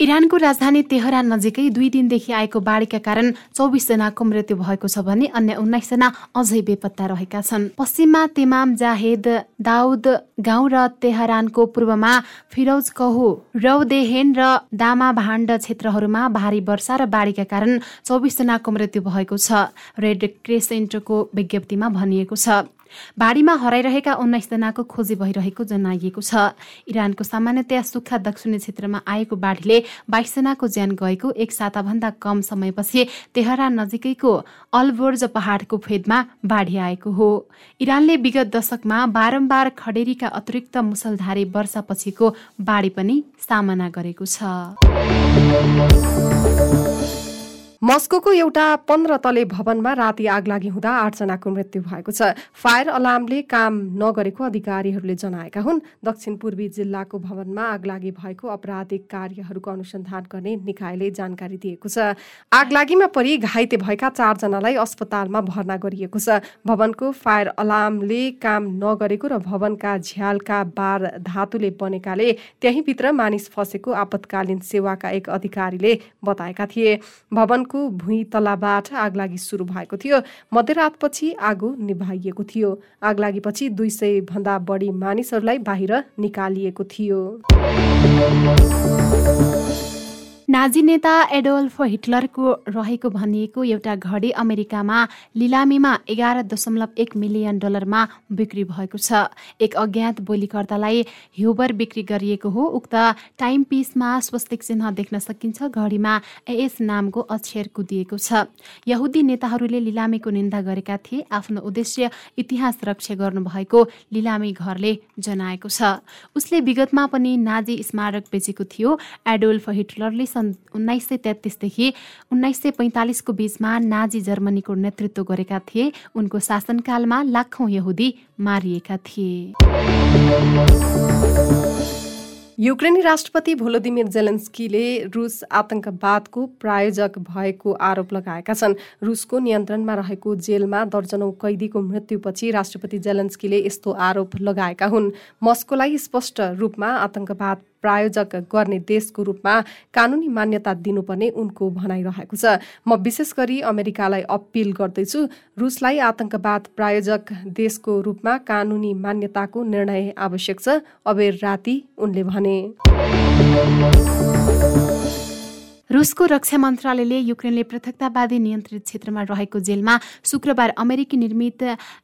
इरानको राजधानी तेहरान नजिकै दुई दिनदेखि आएको बाढीका कारण चौबिसजनाको मृत्यु भएको छ भने अन्य उन्नाइसजना अझै बेपत्ता रहेका छन्। पश्चिममा तेमाम जाहेद दाउद गाउँ र तेहरानको पूर्वमा फिरोज कहु रौदेहेन र दामा भाण्ड क्षेत्रहरूमा भारी वर्षा र बाढीका कारण चौबिसजनाको मृत्यु भएको छ। रेड क्रेसेन्टको विज्ञप्तिमा भनिएको छ। बाढीमा हराइरहेका उन्नाइसजनाको खोजी भइरहेको जनाइएको छ। इरानको सामान्यतया सुक्खा दक्षिणी क्षेत्रमा आएको बाढीले बाइसजनाको ज्यान गएको एक साताभन्दा कम समयपछि तेहरान नजिकैको अलबोर्ज पहाडको फेदमा बाढी आएको हो। इरानले विगत दशकमा बारम्बार खडेरीका अतिरिक्त मुसलधारे वर्षापछिको बाढी पनि सामना गरेको छ। मस्को एउटा पन्ध्र तले भवनमा राति आगलागी हुँदा आठजनाको मृत्यु भएको छ। फायर अलार्मले काम नगरेको अधिकारीहरूले जनाएका हुन्। दक्षिण पूर्वी जिल्लाको भवनमा आगलागी भएको आपराधिक कार्यहरूको अनुसन्धान गर्ने निकायले जानकारी दिएको छ। आगलागीमा परि घाइते भएका चारजनालाई अस्पतालमा भर्ना गरिएको छ। भवनको फायर अलार्मले काम नगरेको र भवनका झ्यालका बार धातुले बनेकाले त्यहीँभित्र मानिस फसेको आपतकालीन सेवाका एक अधिकारीले बताएका थिए। भवन भवनको भुइँ तलाबाट आगलागी सुरु भएको थियो। मध्यरातपछि आगो निभाइएको थियो। आगलागीपछि दुई सय भन्दा बढी मानिसहरूलाई बाहिर निकालिएको थियो। नाजी नेता एडोल्फ हिटलरको रहेको भनिएको एउटा घडी अमेरिकामा लिलामीमा एघार दशमलव एक मिलियन डलरमा बिक्री भएको छ। एक अज्ञात बोलीकर्तालाई ह्युबर बिक्री गरिएको हो। उक्त टाइम पिसमा स्वस्तिक चिन्ह देख्न सकिन्छ। घडीमा एएस नामको अक्षर कुदिएको छ। यहुदी नेताहरूले लिलामीको निन्दा गरेका थिए। आफ्नो उद्देश्य इतिहास रक्षा गर्नुभएको लिलामी घरले जनाएको छ। उसले विगतमा पनि नाजी स्मारक बेचेको थियो। एडोल्फ हिटलरले उन्नाइस सय तेत्तिसदेखि उन्नाइस सय पैँतालिसको बिचमा नाजी जर्मनीको नेतृत्व गरेका थिए। उनको शासनकालमा लाखौँ यहुदी मारिएका थिए। युक्रेनी राष्ट्रपति भोलोदिमिर जेलेन्स्कीले रुस आतंकवादको प्रायोजक भएको आरोप लगाएका छन्। रुसको नियन्त्रणमा रहेको जेलमा दर्जनौं कैदीको मृत्युपछि राष्ट्रपति जेलेन्स्कीले यस्तो आरोप लगाएका हुन्। मस्कोलाई स्पष्ट रूपमा आतंकवाद प्रायोजक गर्ने देशको रूपमा कानुनी मान्यता दिनुपर्ने उनको भनाइरहेको छ। म विशेष गरी अमेरिकालाई अपिल गर्दैछु रुसलाई आतंकवाद प्रायोजक देशको रूपमा कानुनी मान्यताको निर्णय आवश्यक छ अबेर राति उनले भने। रुसको रक्षा मन्त्रालयले युक्रेनले पृथकतावादी नियन्त्रित क्षेत्रमा रहेको जेलमा शुक्रबार अमेरिकी निर्मित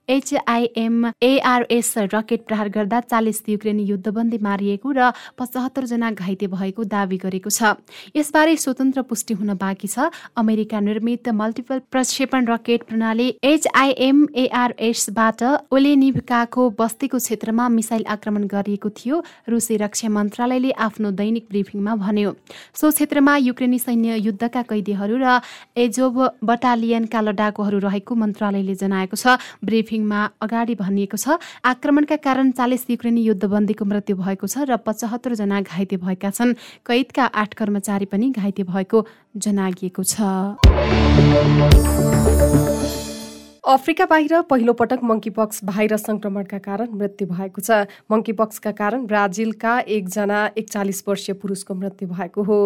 एचआइएम एआरएस रकेट प्रहार गर्दा चालिस युक्रेनी युद्धबन्दी मारिएको र पचहत्तर जना घाइते भएको दावी गरेको छ। यसबारे स्वतन्त्र पुष्टि हुन बाँकी छ। अमेरिका निर्मित मल्टिपल प्रक्षेपण रकेट प्रणाली एचआइएम एआरएसबाट ओलेनिभकाको बस्तीको क्षेत्रमा मिसाइल आक्रमण गरिएको थियो रुसी रक्षा मन्त्रालयले आफ्नो दैनिक ब्रिफिङमा भन्यो। सो क्षेत्रमा युक्रेनी सैन्य युद्धका कैदीहरू र एजोब बटालियनका लडाकुहरू रहेको मन्त्रालयले जनाएको छ। ब्रिफिङमा अगाडि भनिएको छ आक्रमणका कारण चालिस युक्रेनी युद्धबन्दीको मृत्यु भएको छ र पचहत्तर जना घाइते भएका छन्। कैदका आठ कर्मचारी पनि घाइते भएको जनागिएको छ। अफ्रिका बाहिर पहिलो पटक मङ्कीपक्स भाइरस संक्रमणका कारण मृत्यु भएको छ। मङ्कीपक्सका कारण ब्राजिलका एकजना एकचालिस वर्षीय पुरुषको मृत्यु भएको हो।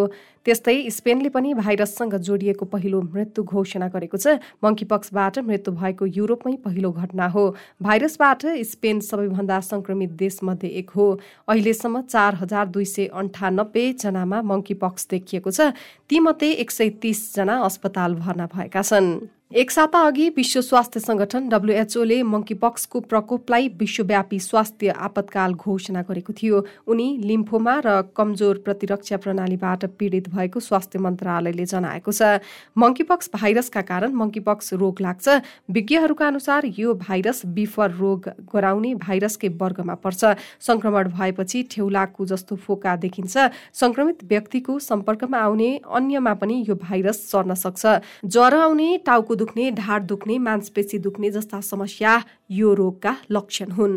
त्यस्तै स्पेनले पनि भाइरससँग जोडिएको पहिलो मृत्यु घोषणा गरेको छ। मङ्कीपक्सबाट मृत्यु भएको युरोपमै पहिलो घटना हो। भाइरसबाट स्पेन सबैभन्दा संक्रमित देशमध्ये एक हो। अहिलेसम्म चार हजार दुई सय अन्ठानब्बे जनामा मङ्कीपक्स देखिएको छ। तीमध्ये एक सय तिसजना अस्पताल भर्ना भएका छन्। एक साता अघि विश्व स्वास्थ्य संगठन डब्लुएचओले मङ्कीपक्सको प्रकोपलाई विश्वव्यापी स्वास्थ्य आपतकाल घोषणा गरेको थियो। उनी लिम्फोमा र कमजोर प्रतिरक्षा प्रणालीबाट पीडित भएको स्वास्थ्य मन्त्रालयले जनाएको छ। मङ्कीपक्स भाइरसका कारण मङ्कीपक्स रोग लाग्छ। विज्ञहरूका अनुसार यो भाइरस बिफर रोग गराउने भाइरसकै वर्गमा पर्छ। संक्रमण भएपछि ठेउलाको जस्तो फोका देखिन्छ। संक्रमित व्यक्तिको सम्पर्कमा आउने अन्यमा पनि यो भाइरस सर्न सक्छ। ज्वरो आउने टाउको दुख्ने ढाड दुख्ने मांसपेशी दुख्ने जस्ता समस्या यो रोगका लक्षण हुन्।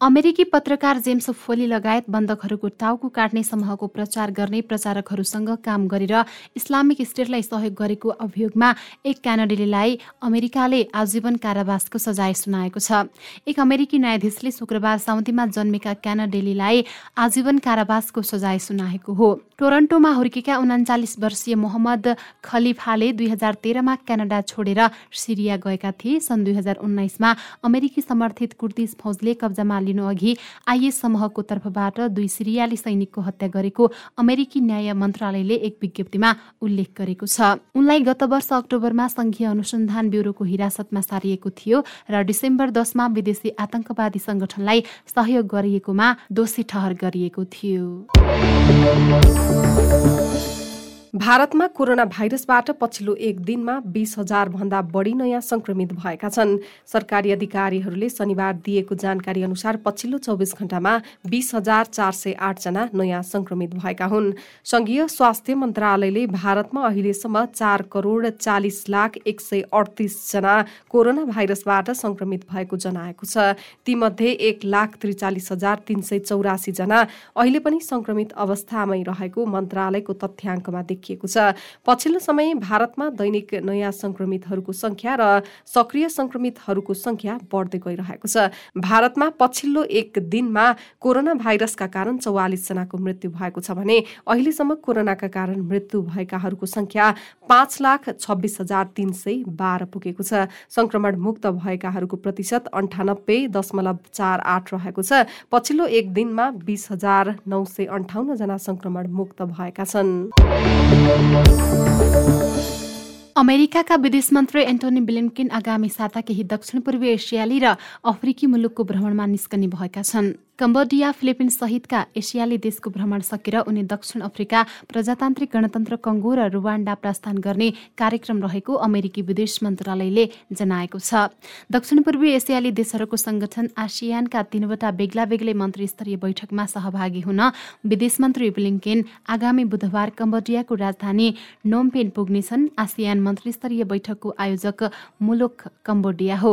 अमेरिकी पत्रकार जेम्स फोली लगायत बन्धकहरूको टाउको काट्ने समूहको प्रचार गर्ने प्रचारकहरूसँग काम गरेर इस्लामिक स्टेटलाई सहयोग गरेको अभियोगमा एक क्यानाडेलीलाई अमेरिकाले आजीवन कारावासको सजाय सुनाएको छ। एक अमेरिकी न्यायाधीशले शुक्रबार साउदीमा जन्मेका क्यानाडेलीलाई आजीवन कारावासको सजाय सुनाएको हो। टोरन्टोमा हुर्केका उन्चालिस वर्षीय मोहम्मद खलिफाले दुई हजार तेह्रमा क्यानाडा छोडेर सिरिया गएका थिए। सन् दुई हजार उन्नाइसमा अमेरिकी समर्थित कुर्दिस फौजले कब्जामा लिनु अघि आइएस समूहको तर्फबाट दुई सिरियाली सैनिकको हत्या गरेको अमेरिकी न्याय मन्त्रालयले एक विज्ञप्तिमा उल्लेख गरेको छ। उनलाई गत वर्ष अक्टोबरमा संघीय अनुसन्धान ब्युरोको हिरासतमा सारिएको थियो र डिसेम्बर दसमा विदेशी आतंकवादी संगठनलाई सहयोग गरिएकोमा दोषी ठहर गरिएको थियो। भारतमा कोरोना भाइरसबाट पछिल्लो एक दिनमा बीस हजार भन्दा बढी नयाँ संक्रमित भएका छन्। सरकारी अधिकारीहरूले शनिबार दिएको जानकारी अनुसार पछिल्लो चौबिस घण्टामा बीस हजार चार सय आठजना नयाँ संक्रमित भएका हुन्। संघीय स्वास्थ्य मन्त्रालयले भारतमा अहिलेसम्म चार करोड चालिस लाख एक सय अडतिसजना कोरोना भाइरसबाट संक्रमित भएको जनाएको छ। तीमध्ये एक लाख त्रिचालिस हजार तीन सय चौरासी जना अहिले पनि संक्रमित अवस्थामै रहेको मन्त्रालयको तथ्याङ्कमा देखिएको छ। पछिल्लो समय भारतमा दैनिक नयाँ संक्रमितहरूको संख्या र सक्रिय संक्रमितहरूको संख्या बढ्दै गइरहेको छ। भारतमा पछिल्लो एक दिनमा कोरोना भाइरसका कारण चौवालिस जनाको मृत्यु भएको छ भने अहिलेसम्म कोरोनाका कारण मृत्यु भएकाहरूको संख्या पाँच लाख छब्बिस हजार तिन सय बाह्र पुगेको छ। संक्रमण मुक्त भएकाहरूको प्रतिशत अन्ठानब्बे दशमलव चार आठ रहेको छ। पछिल्लो एक दिनमा बिस हजार नौ सय अन्ठाउन्न जना संक्रमण मुक्त भएका छन्। अमेरिकाका विदेश मन्त्री एन्टोनी ब्लिन्किन आगामी साता केही दक्षिण पूर्वी एसियाली र अफ्रिकी मुलुकको भ्रमणमा निस्कने भएका छन्। कम्बोडिया फिलिपिन्स सहितका एसियाली देशको भ्रमण सकेर उनी दक्षिण अफ्रिका प्रजातान्त्रिक गणतन्त्र कङ्गो र रुवान्डा प्रस्थान गर्ने कार्यक्रम रहेको अमेरिकी विदेश मन्त्रालयले जनाएको छ। दक्षिण पूर्वी एसियाली देशहरूको संगठन आसियानका तीनवटा बेग्ला बेग्लै मन्त्री स्तरीय बैठकमा सहभागी हुन विदेश मन्त्री ब्लिङ्केन आगामी बुधबार कम्बोडियाको राजधानी नोमपेन पुग्नेछन्। आसियान मन्त्री स्तरीय बैठकको आयोजक मुलुक कम्बोडिया हो।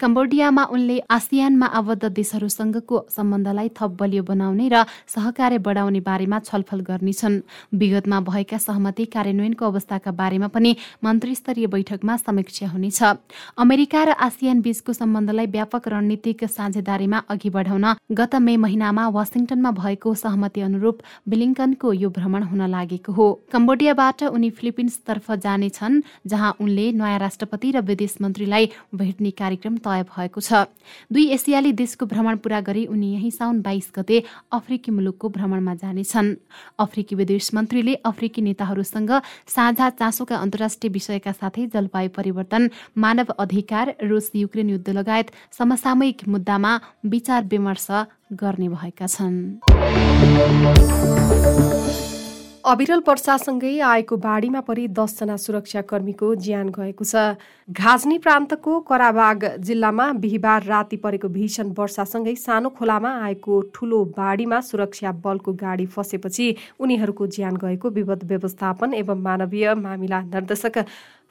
कम्बोडियामा उनले आसियानमा आबद्ध देशहरूसँगको सम्बन्ध सम्बन्धलाई थप बलियो बनाउने र सहकार्य बढाउने बारेमा छलफल गर्नेछन्। विगतमा भएका सहमति कार्यान्वयनको अवस्थाका बारेमा पनि मन्त्री स्तरीय बैठकमा समीक्षा हुनेछ। अमेरिका र आसियान बीचको सम्बन्धलाई व्यापक रणनीतिक साझेदारीमा अघि बढाउन गत मे महिनामा वासिङटनमा भएको सहमति अनुरूप बिलिङ्कनको यो भ्रमण हुन लागेको हो। कम्बोडियाबाट उनी फिलिपिन्सतर्फ जानेछन् जहाँ उनले नयाँ राष्ट्रपति र विदेश मन्त्रीलाई भेट्ने कार्यक्रम तय भएको छ। दुई एसियाली देशको भ्रमण पूरा गरी उनी यही साउन बाइस गते अफ्रिकी मुलुकको भ्रमणमा जानेछन्। अफ्रिकी विदेश मन्त्रीले अफ्रिकी नेताहरूसँग साझा चासोका अन्तर्राष्ट्रिय विषयका साथै जलवायु परिवर्तन मानव अधिकार रुस युक्रेन युद्ध लगायत समसामयिक मुद्दामा विचार विमर्श गर्ने भएका छन्। अविरल वर्षासँगै आएको बाढीमा परि दसजना सुरक्षाकर्मीको ज्यान गएको छ। घाजनी प्रान्तको कराबाग जिल्लामा बिहिबार राति परेको भीषण वर्षासँगै सानो खोलामा आएको ठूलो बाढीमा सुरक्षा बलको गाडी फसेपछि उनीहरूको ज्यान गएको विपद व्यवस्थापन एवं मानवीय मामिला निर्देशक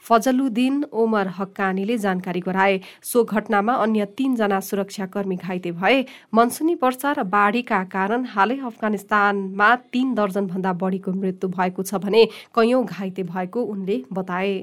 फजलुद्दिन ओमर हक्कानीले जानकारी गराए। सो घटनामा अन्य तीनजना सुरक्षाकर्मी घाइते भए। मनसुनी वर्षा र बाढीका कारण हालै अफगानिस्तानमा तीन दर्जनभन्दा बढीको मृत्यु भएको छ भने कैयौं घाइते भएको उनले बताए।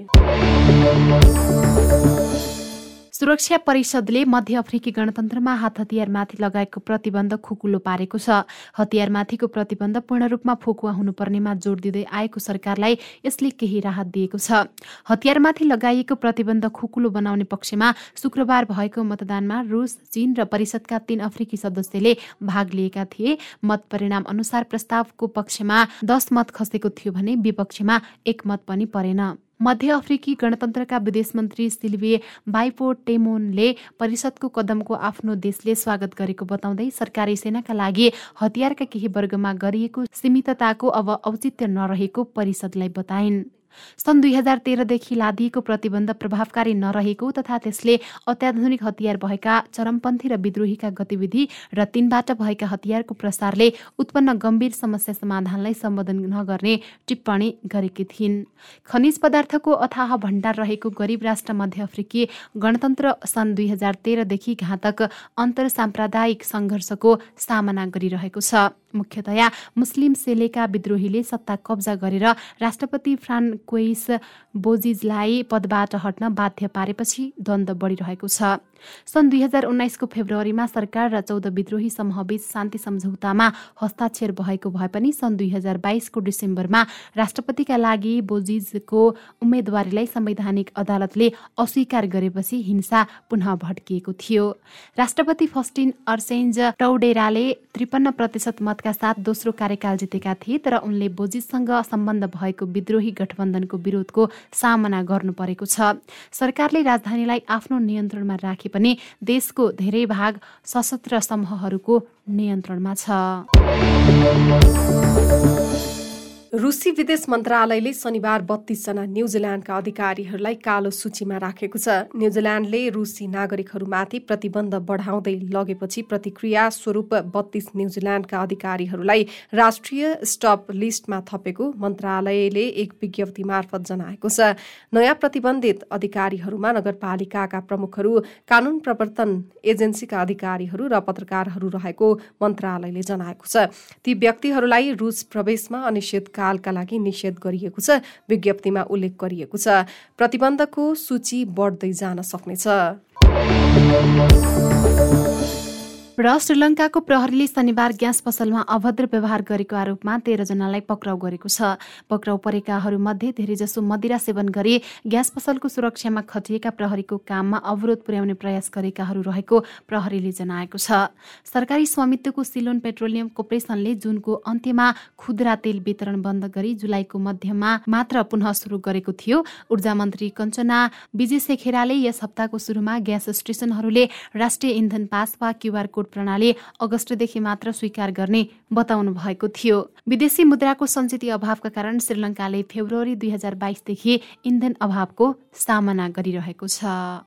सुरक्षा परिषदले मध्य अफ्रिकी गणतन्त्रमा हात हतियारमाथि लगाएको प्रतिबन्ध खुकुलो पारेको छ। हतियारमाथिको प्रतिबन्ध पूर्ण रूपमा फुकुवा हुनुपर्नेमा जोड दिँदै आएको सरकारलाई यसले केही राहत दिएको छ। हतियारमाथि लगाइएको प्रतिबन्ध खुकुलो बनाउने पक्षमा शुक्रबार भएको मतदानमा रुस चीन र परिषदका तीन अफ्रिकी सदस्यले भाग लिएका थिए। मत परिणाम अनुसार प्रस्तावको पक्षमा दस मत खसेको थियो भने विपक्षमा एक मत पनि परेन। मध्य अफ्रिकी गणतन्त्रका विदेश मन्त्री सिल्भिए बाइपो टेमोनले परिषदको कदमको आफ्नो देशले स्वागत गरेको बताउँदै सरकारी सेनाका लागि हतियारका केही वर्गमा गरिएको सीमितताको अब औचित्य नरहेको परिषदलाई बताइन्। सन् दुई हजार तेह्रदेखि लादिएको प्रतिबन्ध प्रभावकारी नरहेको तथा त्यसले अत्याधुनिक हतियार भएका चरमपन्थी र विद्रोहीका गतिविधि र तिनबाट भएका हतियारको प्रसारले उत्पन्न गम्भीर समस्या समाधानलाई सम्बोधन नगर्ने टिप्पणी गरेकी थिइन्। खनिज पदार्थको अथाह भण्डार रहेको गरिब राष्ट्र मध्य अफ्रिकी गणतन्त्र सन् दुई हजार तेह्रदेखि घातक अन्तर साम्प्रदायिक सङ्घर्षको सामना गरिरहेको छ। मुख्यतया मुस्लिम सेलेका विद्रोहीले सत्ता कब्जा गरेर राष्ट्रपति फ्रान्कोइस बोजिजलाई पदबाट हट्न बाध्य पारेपछि द्वन्द्व बढिरहेको छ। सन् दुई हजार उन्नाइसको फेब्रुअरीमा सरकार र चौध विद्रोही समूहबीच शान्ति सम्झौतामा हस्ताक्षर भएको भए पनि सन् दुई हजार बाइसको डिसेम्बरमा राष्ट्रपतिका लागि बोजिजको उम्मेदवारीलाई संवैधानिक अदालतले अस्वीकार गरेपछि हिंसा पुनः भड्किएको थियो। राष्ट्रपति फस्टिन अर्सेन्ज टौडेराले त्रिपन्न प्रतिशत मतका साथ दोस्रो कार्यकाल जितेका थिए तर उनले बोजिजसँग सम्बन्ध भएको विद्रोही गठबन्धनको विरोधको सामना गर्नु परेको छ। सरकारले राजधानीलाई आफ्नो नियन्त्रणमा राखे पनि देशको धेरै भाग सशस्त्र समूहहरूको नियन्त्रणमा छ। रुसी विदेश मन्त्रालयले शनिबार बत्तीसजना न्युजिल्यान्डका अधिकारीहरूलाई कालो सूचीमा राखेको छ। न्युजिल्यान्डले रुसी नागरिकहरूमाथि प्रतिबन्ध बढाउँदै लगेपछि प्रतिक्रिया स्वरूप बत्तीस न्युजिल्यान्डका अधिकारीहरूलाई राष्ट्रिय स्टप लिस्टमा थपेको मन्त्रालयले एक विज्ञप्ति मार्फत जनाएको छ। नयाँ प्रतिबन्धित अधिकारीहरूमा नगरपालिकाका प्रमुखहरू कानुन प्रवर्तन एजेन्सीका अधिकारीहरू र पत्रकारहरू रहेको मन्त्रालयले जनाएको छ। ती व्यक्तिहरूलाई रुस प्रवेशमा अनिश्चितकाल कालका लागि निषेध गरिएको छ विज्ञप्तिमा उल्लेख गरिएको छ। प्रतिबन्धको सूची बढ्दै जान सक्नेछ। र श्रीलङ्काको प्रहरीले शनिबार ग्यास पसलमा अभद्र व्यवहार गरेको आरोपमा तेह्रजनालाई पक्राउ गरेको छ। पक्राउ परेकाहरूमध्ये धेरैजसो मदिरा सेवन गरी ग्यास पसलको सुरक्षामा खटिएका प्रहरीको काममा अवरोध पुर्याउने प्रयास गरेकाहरू रहेको प्रहरीले जनाएको छ। सरकारी स्वामित्वको सिलोन पेट्रोलियम कर्पोरेसनले जुनको अन्त्यमा खुद्रा तेल वितरण बन्द गरी जुलाईको मध्यमा मात्र पुनः सुरु गरेको थियो। ऊर्जा मन्त्री कञ्चना विजय शेखेराले यस हप्ताको सुरुमा ग्यास स्टेसनहरूले राष्ट्रिय इन्धन पास वा क्युआर कोड प्रणाली अगस्तदेखि मात्र स्वीकार गर्ने बताउनु भएको थियो। विदेशी मुद्राको सञ्चित अभावका कारण श्रीलङ्काले फेब्रुअरी दुई हजार बाइसदेखि इन्धन अभावको सामना गरिरहेको छ।